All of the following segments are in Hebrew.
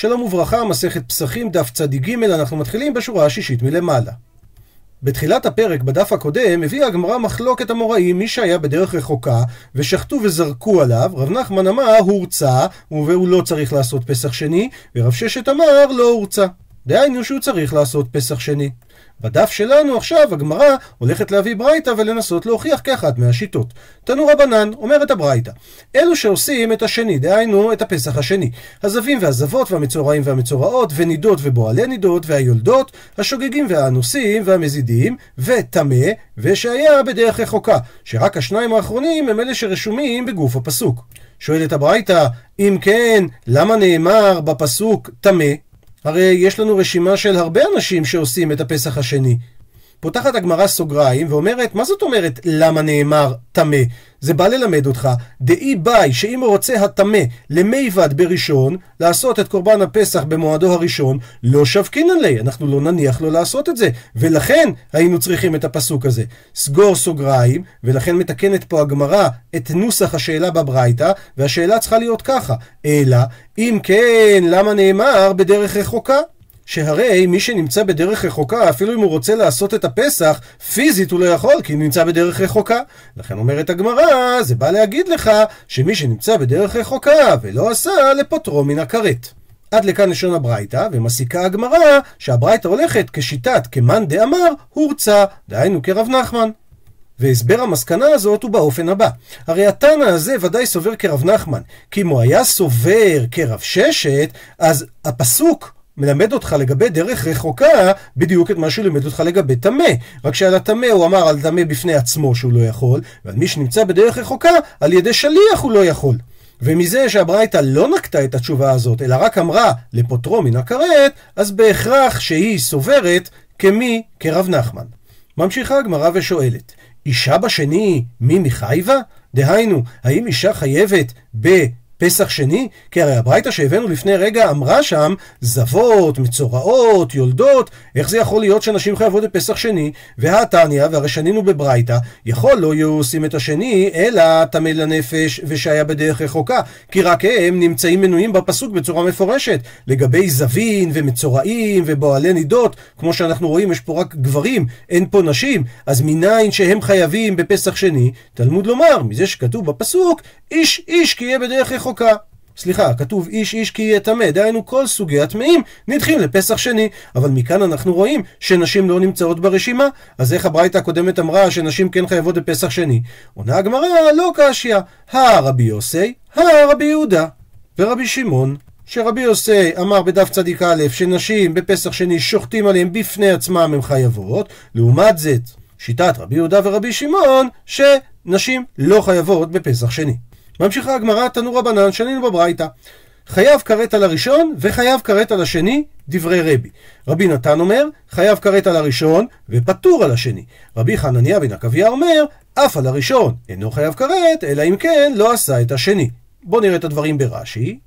שלום וברכה, מסכת פסחים, דף צ"ג, אנחנו מתחילים בשורה השישית מלמעלה. בתחילת הפרק, בדף הקודם, הביאה הגמרא מחלוקת המוראים, מי שהיה בדרך רחוקה, ושחטו וזרקו עליו, רב נחמן אמר, הורצה, והוא לא צריך לעשות פסח שני, ורב ששת אמר, לא הורצה. דהיינו שהוא צריך לעשות פסח שני. בדף שלנו עכשיו הגמרא הולכת להביא ברייתא ולנסות להוכיח כאחת מהשיטות. תנו רבנן, אומרת הברייתא, אלו שעושים את השני, דהיינו את הפסח השני, הזבים והזבות והמצורעים והמצורעות, ונידות ובועלי נידות, והיולדות, השוגגים והאנוסים והמזידים, וטמא, ושהיה בדרך רחוקה, שרק השניים האחרונים הם אלה שרשומים בגוף הפסוק. שואלת הברייתא, אם כן, למה נאמר בפסוק טמא? הרי יש לנו רשימה של הרבה אנשים שעושים את הפסח השני. פותחת הגמרא סוגריים ואומרת, מה זאת אומרת למה נאמר טמא? זה בא ללמד אותך, דאי ביי, שאם רוצה הטמא למיבד בראשון, לעשות את קורבן הפסח במועדו הראשון, לא שבקינן לי, אנחנו לא נניח לו לעשות את זה, ולכן היינו צריכים את הפסוק הזה. סגור סוגריים, ולכן מתקנת פה הגמרא את נוסח השאלה בברייתא, והשאלה צריכה להיות ככה, אלא, אם כן, למה נאמר בדרך רחוקה? שהרי מי שנמצא בדרך רחוקה, אפילו אם הוא רוצה לעשות את הפסח, פיזית הוא לא יכול, כי הוא נמצא בדרך רחוקה. לכן אומרת הגמרא, זה בא להגיד לך, שמי שנמצא בדרך רחוקה ולא עשה, לפוטרו מן הכרת. עד לכאן לשון הברייתא, ומסיקה הגמרא שהברייתא הולכת כשיטת כמאן דאמר, הורצה, דהיינו כרב נחמן. והסבר המסקנה הזאת הוא באופן הבא. הרי התנא הזה ודאי סובר כרב נחמן, כי אם הוא היה סובר כרב ששת, אז הפסוק מלמד אותך לגבי דרך רחוקה בדיוק את מה שהוא לימד אותך לגבי טמא. רק שעל הטמא הוא אמר על טמא בפני עצמו שהוא לא יכול, ועל מי שנמצא בדרך רחוקה, על ידי שליח הוא לא יכול. ומזה שהברייתא לא נקטה את התשובה הזאת, אלא רק אמרה לפוטרו מן הכרת, אז בהכרח שהיא סוברת כמי כרב נחמן. ממשיכה הגמרא ושואלת, אישה בשני מי מחייבה? דהיינו, האם אישה חייבת ב... פסח שני? כי הרי הברייתא שהבאנו לפני רגע אמרה שם זבות, מצורעות, יולדות, איך זה יכול להיות שנשים חייבות בפסח שני? והתניא, והרי שנינו בברייתא, יכול לא יהיו עושים את השני, אלא טמא לנפש ושהיה בדרך רחוקה, כי רק הם נמצאים מנויים בפסוק בצורה מפורשת. לגבי זבין ומצורעים ובועלי נידות, כמו שאנחנו רואים, יש פה רק גברים, אין פה נשים, אז מניין שהם חייבים בפסח שני? תלמוד לומר, מזה שכתוב בפסוק, איש איש כי יהיה בדרך רחוקה. רחוקה. סליחה, כתוב איש איש כי יהיה טמא, דהיינו כל סוגי הטמאים נדחים לפסח שני. אבל מכאן אנחנו רואים שנשים לא נמצאות ברשימה, אז איך הברייתא הקודמת אמרה שנשים כן חייבות בפסח שני? עונה הגמרא, לא קשיא, הרבי יוסי, הרבי יהודה, ורבי שמעון. שרבי יוסי אמר בדף צדיק א' שנשים בפסח שני שוחטים עליהם בפני עצמם הם חייבות, לעומת זאת שיטת רבי יהודה ורבי שמעון שנשים לא חייבות בפסח שני. ממשיכה הגמרא, תנו רבנן, שנינו בברייתא. חייב כרת על הראשון וחייב כרת על השני, דברי רבי. רבי נתן אומר, חייב כרת על הראשון ופטור על השני. רבי חנניה בן עקביה אומר, אף על הראשון אינו חייב כרת, אלא אם כן לא עשה את השני. בואו נראה את הדברים ברש"י.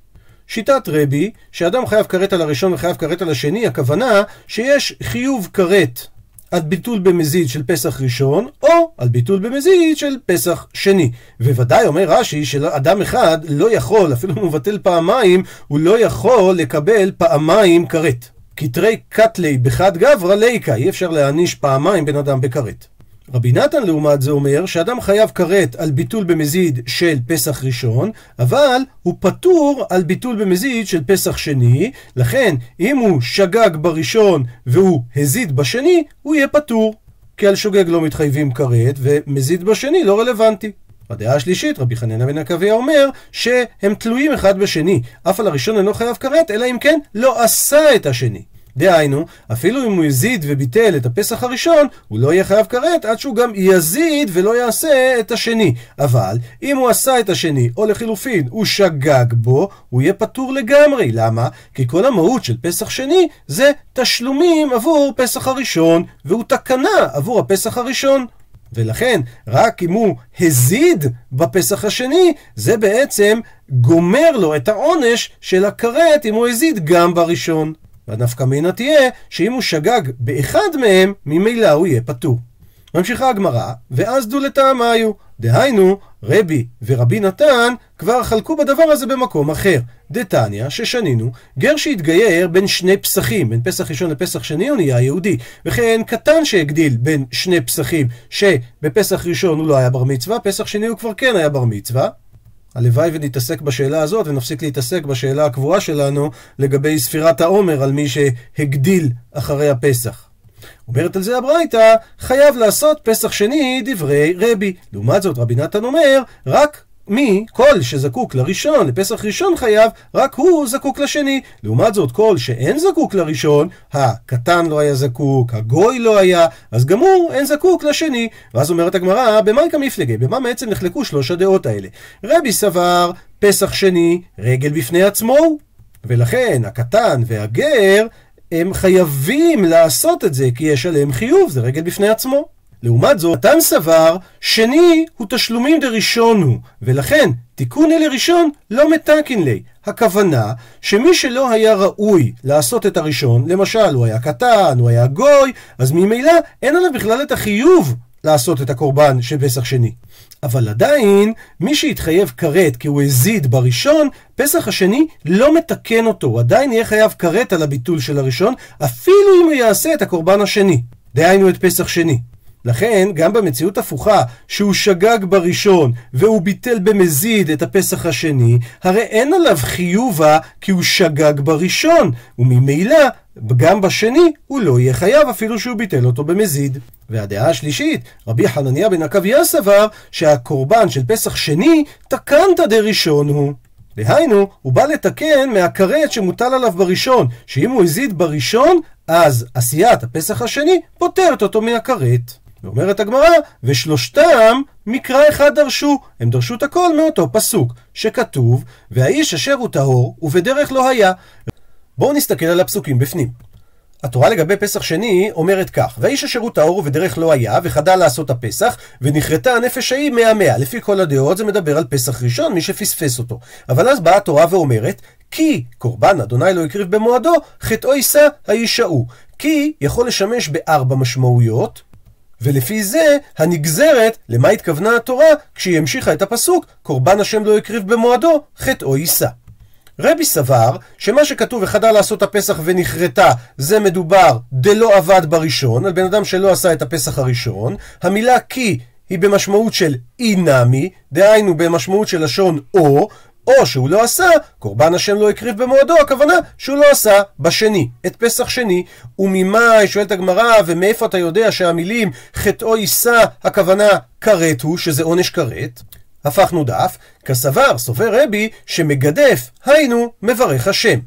שיטת רבי, שאדם חייב כרת על הראשון וחייב כרת על השני, הכוונה שיש חיוב כרת על ביטול במזיד של פסח ראשון, או על ביטול במזיד של פסח שני. וודאי אומר רש"י שאדם אחד לא יכול, אפילו אם הוא מבטל פעמיים, הוא לא יכול לקבל פעמיים כרת. כתרי קטלי בחד גברא ליקה, אי אפשר להעניש פעמיים בן אדם בכרת. רבי נתן לעומת זה אומר שאדם חייב כרת על ביטול במזיד של פסח ראשון, אבל הוא פטור על ביטול במזיד של פסח שני, לכן אם הוא שגג בראשון והוא הזיד בשני, הוא יהיה פטור. כי על שוגג לא מתחייבים כרת, ומזיד בשני לא רלוונטי. בדעה השלישית, רבי חננה בן עקביה אומר שהם תלויים אחד בשני. אף על הראשון אינו חייב כרת, אלא אם כן לא עשה את השני. דהיינו, אפילו אם הוא יזיד וביטל את הפסח הראשון, הוא לא יהיה חייב כרת עד שהוא גם יזיד ולא יעשה את השני. אבל, אם הוא עשה את השני, או לחילופין, הוא שגג בו, הוא יהיה פטור לגמרי. למה? כי כל המהות של פסח שני זה תשלומים עבור פסח הראשון, והוא תקנה עבור הפסח הראשון. ולכן, רק אם הוא הזיד בפסח השני, זה בעצם גומר לו את העונש של הכרת אם הוא הזיד גם בראשון. והנפקא מינה תהיה שאם הוא שגג באחד מהם, ממילא הוא יהיה פטור. ממשיכה הגמרא, ואז דו לטעם היו. דהיינו, רבי ורבי נתן כבר חלקו בדבר הזה במקום אחר. דתניא, ששנינו, גר שהתגייר בין שני פסחים, בין פסח ראשון לפסח שני הוא נהיה יהודי. וכן קטן שהגדיל בין שני פסחים, שבפסח ראשון הוא לא היה בר מצווה, פסח שני הוא כבר כן היה בר מצווה. הלוואי ונתעסק בשאלה הזאת ונפסיק להתעסק בשאלה הקבועה שלנו לגבי ספירת העומר על מי שהגדיל אחרי הפסח. אומרת על זה הברייתא, חייב לעשות פסח שני דברי רבי. לעומת זאת רבי נתן אומר, רק מי, כל שזקוק לראשון, לפסח ראשון חייב, רק הוא זקוק לשני. לעומת זאת, כל שאין זקוק לראשון, הקטן לא היה זקוק, הגוי לא היה, אז גם הוא אין זקוק לשני. ואז אומרת הגמרא, במאי כמפלגי, במה בעצם נחלקו שלוש הדעות האלה? רבי סבר, פסח שני, רגל בפני עצמו, ולכן הקטן והגר הם חייבים לעשות את זה, כי יש עליהם חיוב, זה רגל בפני עצמו. לעומת זאת, מתן סבר, שני הוא תשלומים דראשון הוא, ולכן תיקון אלה ראשון לא מתקין לי. הכוונה שמי שלא היה ראוי לעשות את הראשון, למשל הוא היה קטן, הוא היה גוי, אז ממילא אין עליו בכלל את החיוב לעשות את הקורבן של פסח שני. אבל עדיין, מי שהתחייב כרת כי הוא הזיד בראשון, פסח השני לא מתקן אותו, הוא עדיין יהיה חייב כרת על הביטול של הראשון, אפילו אם הוא יעשה את הקורבן השני. דהיינו את פסח שני. לכן, גם במציאות הפוכה, שהוא שגג בראשון והוא ביטל במזיד את הפסח השני, הרי אין עליו חיובה כי הוא שגג בראשון, וממילא, גם בשני הוא לא יהיה חייב אפילו שהוא ביטל אותו במזיד. והדעה השלישית, רבי חנניה בן עקביה סבר שהקורבן של פסח שני תקנת דראשון הוא. דהיינו, הוא בא לתקן מהכרת שמוטל עליו בראשון, שאם הוא הזיד בראשון, אז עשיית הפסח השני פוטרת אותו מהכרת. ואומרת הגמרא, ושלושתם מקרא אחד דרשו, הם דרשו את הכל מאותו פסוק, שכתוב, והאיש אשר הוא טהור, ובדרך לא היה. בואו נסתכל על הפסוקים בפנים. התורה לגבי פסח שני אומרת כך, והאיש אשר הוא טהור ובדרך לא היה, וחדל לעשות הפסח, ונכרתה הנפש ההיא מאה. לפי כל הדעות זה מדבר על פסח ראשון, מי שפספס אותו. אבל אז באה התורה ואומרת, כי קורבן אדוני לא הקריב במועדו, חטאו יישא האיש ההוא. כי יכול לשמש בארבע משמעויות, ולפי זה הנגזרת למה התכוונה התורה כשהיא המשיכה את הפסוק קורבן השם לא הקריב במועדו חטאו יישא. רבי סבר שמה שכתוב וחדל לעשות הפסח ונכרתה זה מדובר דלא עבד בראשון על בן אדם שלא עשה את הפסח הראשון המילה כי היא במשמעות של אי נמי דהיינו במשמעות של לשון או או שהוא לא עשה, קורבן השם לא הקריב במועדו, הכוונה שהוא לא עשה בשני, את פסח שני. וממה, שואלת הגמרא, ומאיפה אתה יודע שהמילים חטאו יישא, הכוונה כרת הוא, שזה עונש כרת? הפכנו דף, כסבר, סובר רבי, שמגדף, היינו, מברך השם.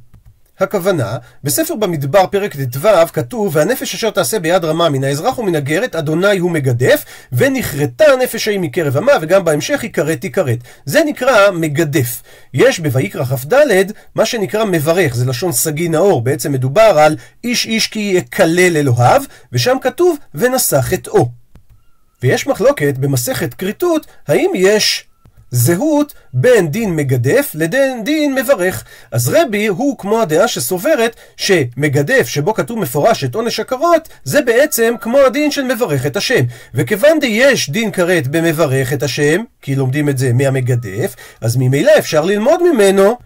הכוונה, בספר במדבר פרק ט"ו כתוב והנפש אשר תעשה ביד רמה מן האזרח ומן הגרת אדוני הוא מגדף ונכרתה הנפש ההיא מקרב עמה וגם בהמשך היא כרת תיכרת. זה נקרא מגדף. יש בויקרא כ"ד מה שנקרא מברך, זה לשון סגי נאור, בעצם מדובר על איש איש כי יקלל אלוהיו ושם כתוב ונשא חטאו. ויש מחלוקת במסכת כריתות האם יש זהות בין דין מגדף לדין דין מברך. אז רבי הוא כמו הדעה שסוברת שמגדף שבו כתוב מפורש את עונש הכרות זה בעצם כמו הדין של מברך את השם. וכיוון יש דין כרת במברך את השם, כי לומדים את זה מהמגדף, אז ממילא אפשר ללמוד ממנו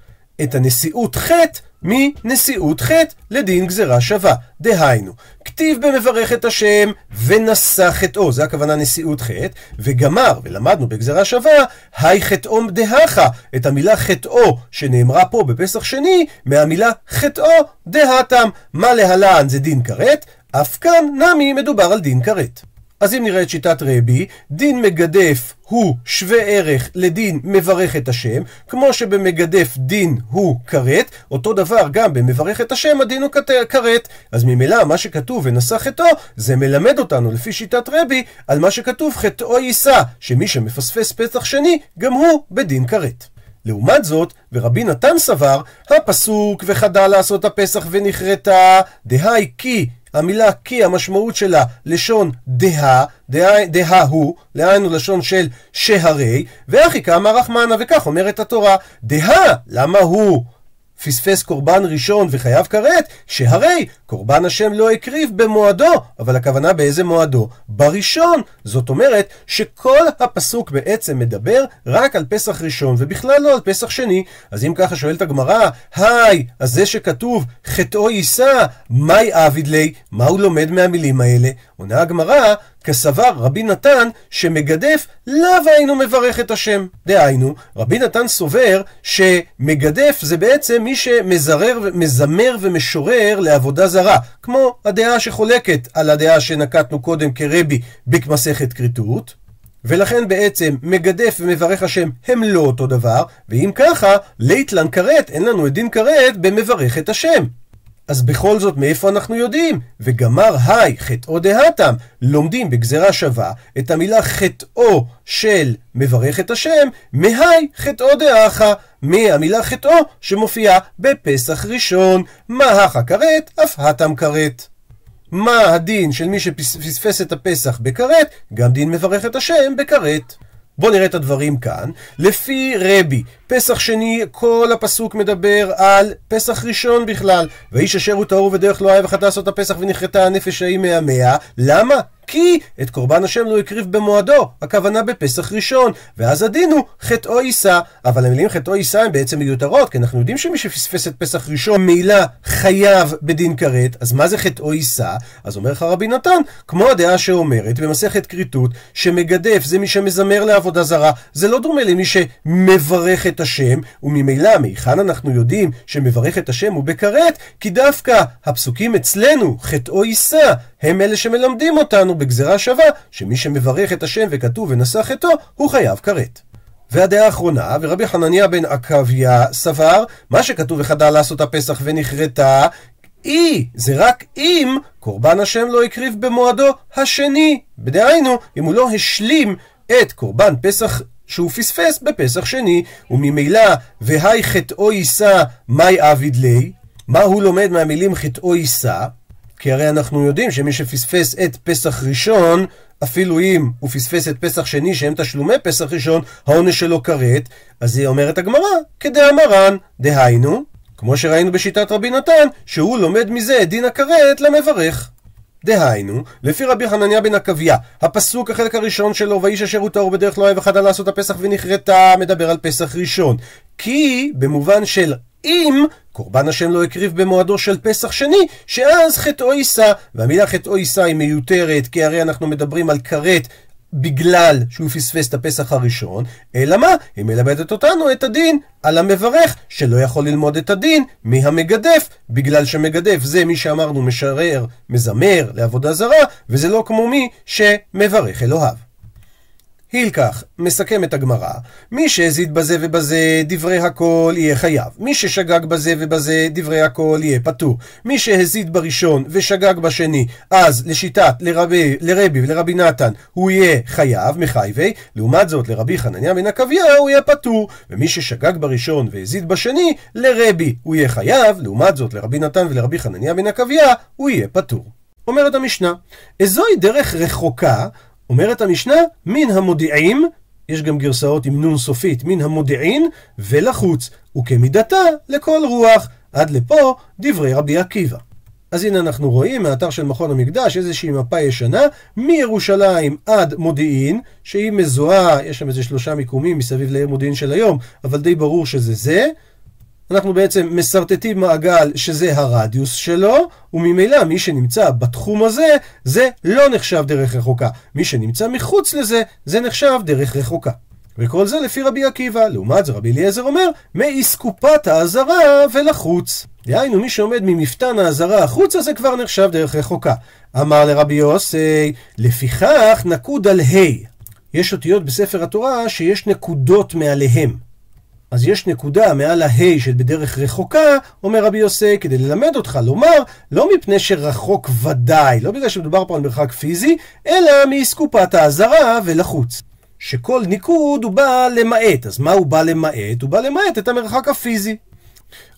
את הנשיאות חטא מנשיאות חטא לדין גזירה שווה. דהיינו, כתיב במברך את השם ונשא חטאו, זה הכוונה נשיאות חטא, וגמר, ולמדנו בגזירה שווה, היי חטאו דהכה, את המילה חטאו שנאמרה פה בפסח שני, מהמילה חטאו דהתם. מה להלן זה דין כרת, אף כאן נמי מדובר על דין כרת. אז אם נראה את שיטת רבי, דין מגדף הוא שווה ערך לדין מברך את השם, כמו שבמגדף דין הוא כרת, אותו דבר גם במברך את השם הדין הוא כרת. אז ממילא מה שכתוב ונשא חטאו, זה מלמד אותנו לפי שיטת רבי על מה שכתוב חטאו יישא, שמי שמפספס פסח שני, גם הוא בדין כרת. לעומת זאת, ורבי נתן סבר, הפסוק וחדל לעשות הפסח ונכרתה, דהי כי המילה כי המשמעות שלה לשון דה, דה, דה הוא, דהיינו לשון של שהרי, ואחי כאמר רחמנה, וכך אומרת התורה, דה, למה הוא פספס קורבן ראשון וחייב כרת, שהרי קורבן השם לא הקריב במועדו, אבל הכוונה באיזה מועדו? בראשון. זאת אומרת שכל הפסוק בעצם מדבר רק על פסח ראשון, ובכלל לא על פסח שני. אז אם ככה שואלת הגמרא, היי, אז זה שכתוב חטאו יישא, מאי עביד לי, מה הוא לומד מהמילים האלה? עונה הגמרא, כסבר רבי נתן שמגדף לאו היינו מברך את השם. דהיינו, רבי נתן סובר שמגדף זה בעצם מי שמזרר, מזמר ומשורר לעבודה זרה, כמו הדעה שחולקת על הדעה שנקטנו קודם כרבי במסכת כריתות. ולכן בעצם מגדף ומברך השם הם לא אותו דבר, ואם ככה, ליטלן כרת, אין לנו את דין כרת במברך את השם. אז בכל זאת, מאיפה אנחנו יודעים? וגמר היי, חטאו דהתם, לומדים בגזרה שווה את המילה חטאו של מברך את השם, מהי חטאו דאחה, מהמילה חטאו שמופיעה בפסח ראשון, מה הכה כרת, אף התם כרת. מה הדין של מי שפספס את הפסח בכרת, גם דין מברך את השם בכרת. בואו נראה את הדברים כאן. לפי רבי, פסח שני, כל הפסוק מדבר על פסח ראשון בכלל. ואיש אשר הוא טהור ודרך לא אהב וחטא לעשות הפסח ונכרתה הנפש ההיא מהמאה. למה? כי את קורבן השם לא הקריב במועדו, הכוונה בפסח ראשון, ואז הדין הוא חטאו יישא, אבל המילים חטאו יישא הן בעצם מיותרות, כי אנחנו יודעים שמי שפספס את פסח ראשון מילה חייב בדין כרת, אז מה זה חטאו יישא? אז אומר לך רבי נתן, כמו הדעה שאומרת במסכת כריתות, שמגדף זה מי שמזמר לעבודה זרה, זה לא דומה למי שמברך את השם, וממילא מהיכן אנחנו יודעים שמברך את השם הוא בכרת, כי דווקא הפסוקים אצלנו, חטאו יישא, הם אלה שמלמדים אותנו בגזרה שווה, שמי שמברך את השם וכתוב ונשא חטאו, הוא חייב כרת. והדעה האחרונה, ורבי חנניה בן עקביה סבר, מה שכתוב וחדל לעשות הפסח ונכרתה, אי, זה רק אם קורבן השם לא הקריב במועדו השני. בדהיינו, אם הוא לא השלים את קורבן פסח שהוא פספס בפסח שני, וממילא, והי חטאו יישא, מאי עביד לי, מה הוא לומד מהמילים חטאו יישא? כי הרי אנחנו יודעים שמי שפספס את פסח ראשון, אפילו אם הוא פספס את פסח שני שהם תשלומי פסח ראשון, העונש שלו כרת, אז היא אומרת הגמרא, כדאמרן, דהיינו, כמו שראינו בשיטת רבי נתן, שהוא לומד מזה את דין הכרת למברך. דהיינו, לפי רבי חנניה בן עקביה, הפסוק החלק הראשון שלו, ואיש אשר הוא טהור בדרך לא אוהב אחד לעשות הפסח ונכרתה, מדבר על פסח ראשון. כי במובן של אם קורבן השם לא הקריב במועדו של פסח שני, שאז חטאו יישא, והמילה חטאו יישא היא מיותרת, כי הרי אנחנו מדברים על כרת בגלל שהוא פספס את הפסח הראשון, אלא מה? היא מלמדת אותנו את הדין על המברך, שלא יכול ללמוד את הדין מהמגדף, בגלל שמגדף זה מי שאמרנו משרר, מזמר, לעבודה זרה, וזה לא כמו מי שמברך אלוהיו. הילקח, את הגמרא, מי שהזיד בזה ובזה דברי הכל יהיה חייב, מי ששגג בזה ובזה דברי הכל יהיה פטור, מי שהזיד בראשון ושגג בשני, אז לשיטת לרבי, לרבי ולרבי נתן הוא יהיה חייב, מחייבי, לעומת זאת לרבי חנניה בן עקביה הוא יהיה פטור, ומי ששגג בראשון והזיד בשני, לרבי הוא יהיה חייב, לעומת זאת לרבי נתן ולרבי חנניה בן עקביה הוא יהיה פטור. אומרת המשנה, איזוהי דרך רחוקה אומרת המשנה, מן המודיעים, יש גם גרסאות עם נון סופית, מן המודיעין ולחוץ, וכמידתה לכל רוח. עד לפה דברי רבי עקיבא. אז הנה אנחנו רואים מהאתר של מכון המקדש איזושהי מפה ישנה מירושלים עד מודיעין שהיא מזוהה, יש שם איזה שלושה מיקומים מסביב לעיר מודיעין של היום אבל די ברור שזה זה אנחנו בעצם מסרטטים מעגל שזה הרדיוס שלו, וממילא מי שנמצא בתחום הזה, זה לא נחשב דרך רחוקה. מי שנמצא מחוץ לזה, זה נחשב דרך רחוקה. וכל זה לפי רבי עקיבא. לעומת זה רבי אליעזר אומר, מאיסקופת האזהרה ולחוץ. דהיינו, מי שעומד ממפתן האזהרה החוצה זה כבר נחשב דרך רחוקה. אמר לרבי יוסי, לפיכך נקוד על ה'. יש אותיות בספר התורה שיש נקודות מעליהם. אז יש נקודה מעל ההי של בדרך רחוקה, אומר רבי יוסי, כדי ללמד אותך לומר, לא מפני שרחוק ודאי, לא בגלל שמדובר פה על מרחק פיזי, אלא מאסקופת האזהרה ולחוץ. שכל ניקוד הוא בא למעט, אז מה הוא בא למעט? הוא בא למעט את המרחק הפיזי.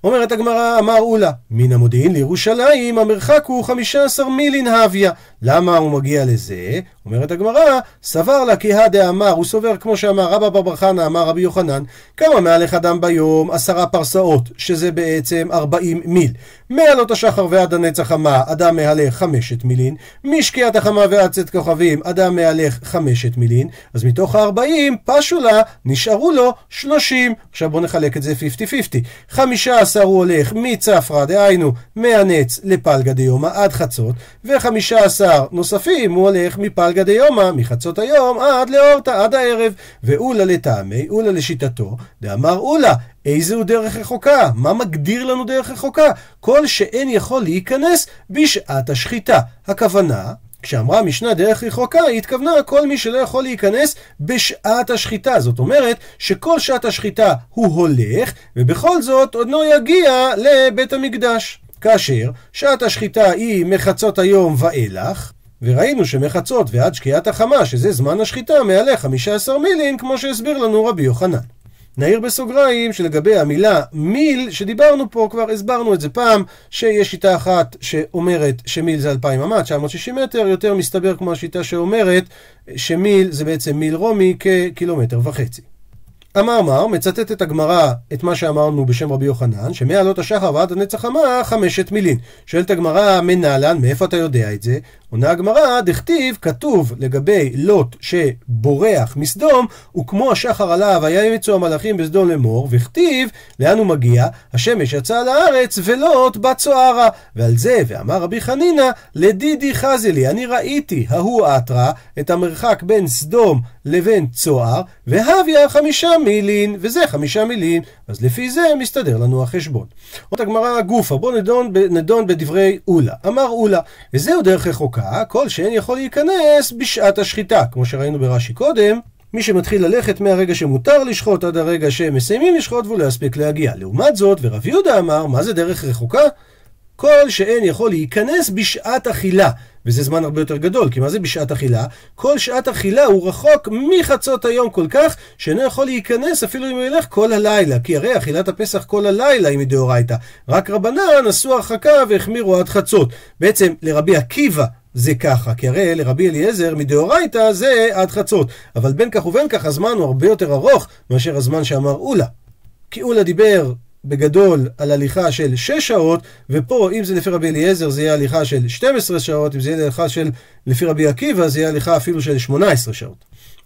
אומרת הגמרא, אמר אולה, מן המודיעין לירושלים המרחק הוא 15 מילין הוויה. למה הוא מגיע לזה? אומרת הגמרא, סבר לה כי הדאמר, הוא סובר כמו שאמר רבא בר חנא, אמר רבי יוחנן, כמה מהלך אדם ביום? עשרה פרסאות, שזה בעצם 40 מיל. מעלות השחר ועד הנצח המה, אדם מהלך חמשת מילין. משקיעת החמה ועד צאת כוכבים, אדם מהלך חמשת מילין. אז מתוך ה-40, פשו לה, נשארו לו 30. עכשיו בואו נחלק את זה 50-50. 15 הוא הולך מצפרא, דהיינו מהנץ לפלגה דיומא עד חצות, ו-15 נוספים הוא הולך מפלגה דיומא, מחצות היום עד לאורתא, עד הערב. ואולה לטעמי, אולה לשיטתו, דאמר אולה, איזה הוא דרך רחוקה? מה מגדיר לנו דרך רחוקה? כל שאין יכול להיכנס בשעת השחיטה. הכוונה, כשאמרה משנה דרך רחוקה, היא התכוונה כל מי שלא יכול להיכנס בשעת השחיטה. זאת אומרת שכל שעת השחיטה הוא הולך, ובכל זאת עוד לא יגיע לבית המקדש. כאשר שעת השחיטה היא מחצות היום ואילך, וראינו שמחצות ועד שקיעת החמה, שזה זמן השחיטה, מעלה 15 מילים, כמו שהסביר לנו רבי יוחנן. נעיר בסוגריים שלגבי המילה מיל, שדיברנו פה, כבר הסברנו את זה פעם, שיש שיטה אחת שאומרת שמיל זה 2,000 אמה, 960 מטר, יותר מסתבר כמו השיטה שאומרת שמיל זה בעצם מיל רומי כקילומטר וחצי. אמר מר, מצטט את הגמרא את מה שאמרנו בשם רבי יוחנן, שמעלות השחר ועד הנצח אמר חמשת מילין. שואלת הגמרא, מנהלן, מאיפה אתה יודע את זה? עונה הגמרא, דכתיב, כתוב לגבי לוט שבורח מסדום, וכמו השחר עליו היה ימצאו המלאכים בסדום לאמור, וכתיב, לאן הוא מגיע? השמש יצאה לארץ ולוט בצוערה. ועל זה, ואמר רבי חנינא, לדידי חזלי, אני ראיתי, ההוא אתרא, את המרחק בין סדום לבין צוער, והביא חמישה מילין, וזה חמישה מילין, אז לפי זה מסתדר לנו החשבון. עוד הגמרא גופה, בואו נדון, נדון בדברי אולה. אמר אולה, וזהו דרך רחוקה, כל שאין יכול להיכנס בשעת השחיטה, כמו שראינו ברש"י קודם. מי שמתחיל ללכת מהרגע שמותר לשחוט עד הרגע שמסיימים לשחוט והוא לא להגיע. לעומת זאת, ורב יהודה אמר, מה זה דרך רחוקה? כל שאין יכול להיכנס בשעת אכילה. וזה זמן הרבה יותר גדול, כי מה זה בשעת אכילה? כל שעת אכילה הוא רחוק מחצות היום כל כך, שאינו יכול להיכנס אפילו אם הוא ילך כל הלילה, כי הרי אכילת הפסח כל הלילה היא מדאורייתא. רק רבנן עשו הרחקה והחמירו עד חצות. בעצם לרבי עקיבא זה ככה, כי הרי לרבי אליעזר מדאורייתא זה עד חצות. אבל בין כך ובין כך הזמן הוא הרבה יותר ארוך מאשר הזמן שאמר אולה. כי אולה דיבר בגדול על הליכה של 6 שעות, ופה אם זה לפי רבי אליעזר זה יהיה הליכה של 12 שעות, אם זה יהיה הליכה של לפי רבי עקיבא זה יהיה הליכה אפילו של 18 שעות.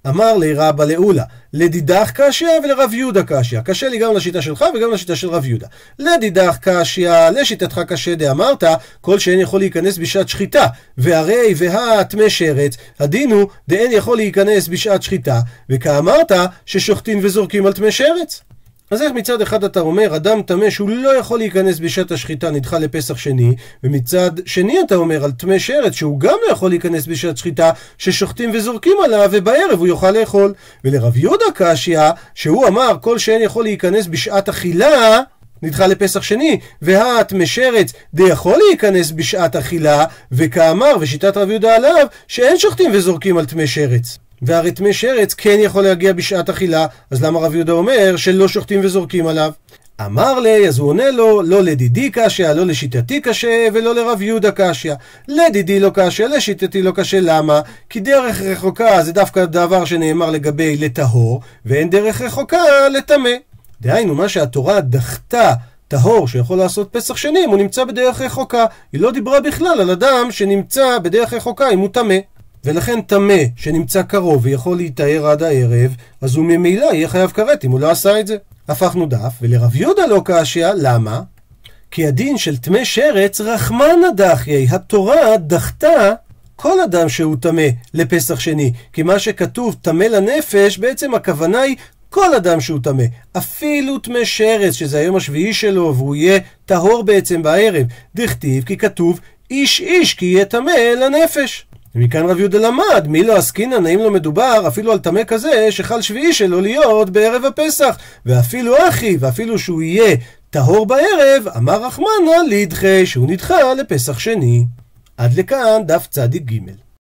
אמר לי רבא לאולה, לדידך קשיא ולרב יהודה קשיא. קשה לי גם לשיטה שלך וגם לשיטה של רב יהודה. לדידך קשיא, לשיטתך קשה דאמרת, כל שאין יכול להיכנס בשעת שחיטה. והרי והטמא שרץ, הדין הוא דאין יכול להיכנס בשעת שחיטה, וכאמרת ששוחטים וזורקים על טמא שרץ. אז איך מצד אחד אתה אומר, אדם טמא שהוא לא יכול להיכנס בשעת השחיטה נדחה לפסח שני, ומצד שני אתה אומר על טמא שרץ שהוא גם לא יכול להיכנס בשעת שחיטה, ששוחטים וזורקים עליו, ובערב הוא יוכל לאכול. ולרב יהודה קשיא, שהוא אמר כל שאין יכול להיכנס בשעת אכילה, נדחה לפסח שני, והת משרץ דיכול להיכנס בשעת אכילה, וכאמר, ושיטת רב יהודה עליו, שאין שוחטים וזורקים על טמא שרץ. והרי טמא שרץ כן יכול להגיע בשעת אכילה, אז למה רב יהודה אומר שלא שוחטים וזורקים עליו? אמר לי, אז הוא עונה לו, לא לדידי קשיא, לא לשיטתי קשה, ולא לרב יהודה קשיא. לדידי לא קשיא, לשיטתי לא קשה, למה? כי דרך רחוקה זה דווקא דבר שנאמר לגבי לטהור, ואין דרך רחוקה לטמא. דהיינו, מה שהתורה דחתה טהור שיכול לעשות פסח שני אם הוא נמצא בדרך רחוקה. היא לא דיברה בכלל על אדם שנמצא בדרך רחוקה אם הוא טמא. ולכן טמא שנמצא קרוב ויכול להיטהר עד הערב, אז הוא ממילא יהיה חייב כרת אם הוא לא עשה את זה. הפכנו דף, ולרב יהודה לא קשיא, למה? כי הדין של טמא שרץ רחמנא דחיי, התורה דחתה כל אדם שהוא טמא לפסח שני, כי מה שכתוב טמא לנפש, בעצם הכוונה היא כל אדם שהוא טמא, אפילו טמא שרץ, שזה היום השביעי שלו, והוא יהיה טהור בעצם בערב. דכתיב כי כתוב איש איש כי יהיה טמא לנפש. ומכאן רב יהודה למד, מי לא עסקינן, האם לא מדובר אפילו על טמא כזה שחל שביעי שלו להיות בערב הפסח. ואפילו אחי, ואפילו שהוא יהיה טהור בערב, אמר רחמנא לידחה, שהוא נדחה לפסח שני. עד לכאן דף צדיק ג'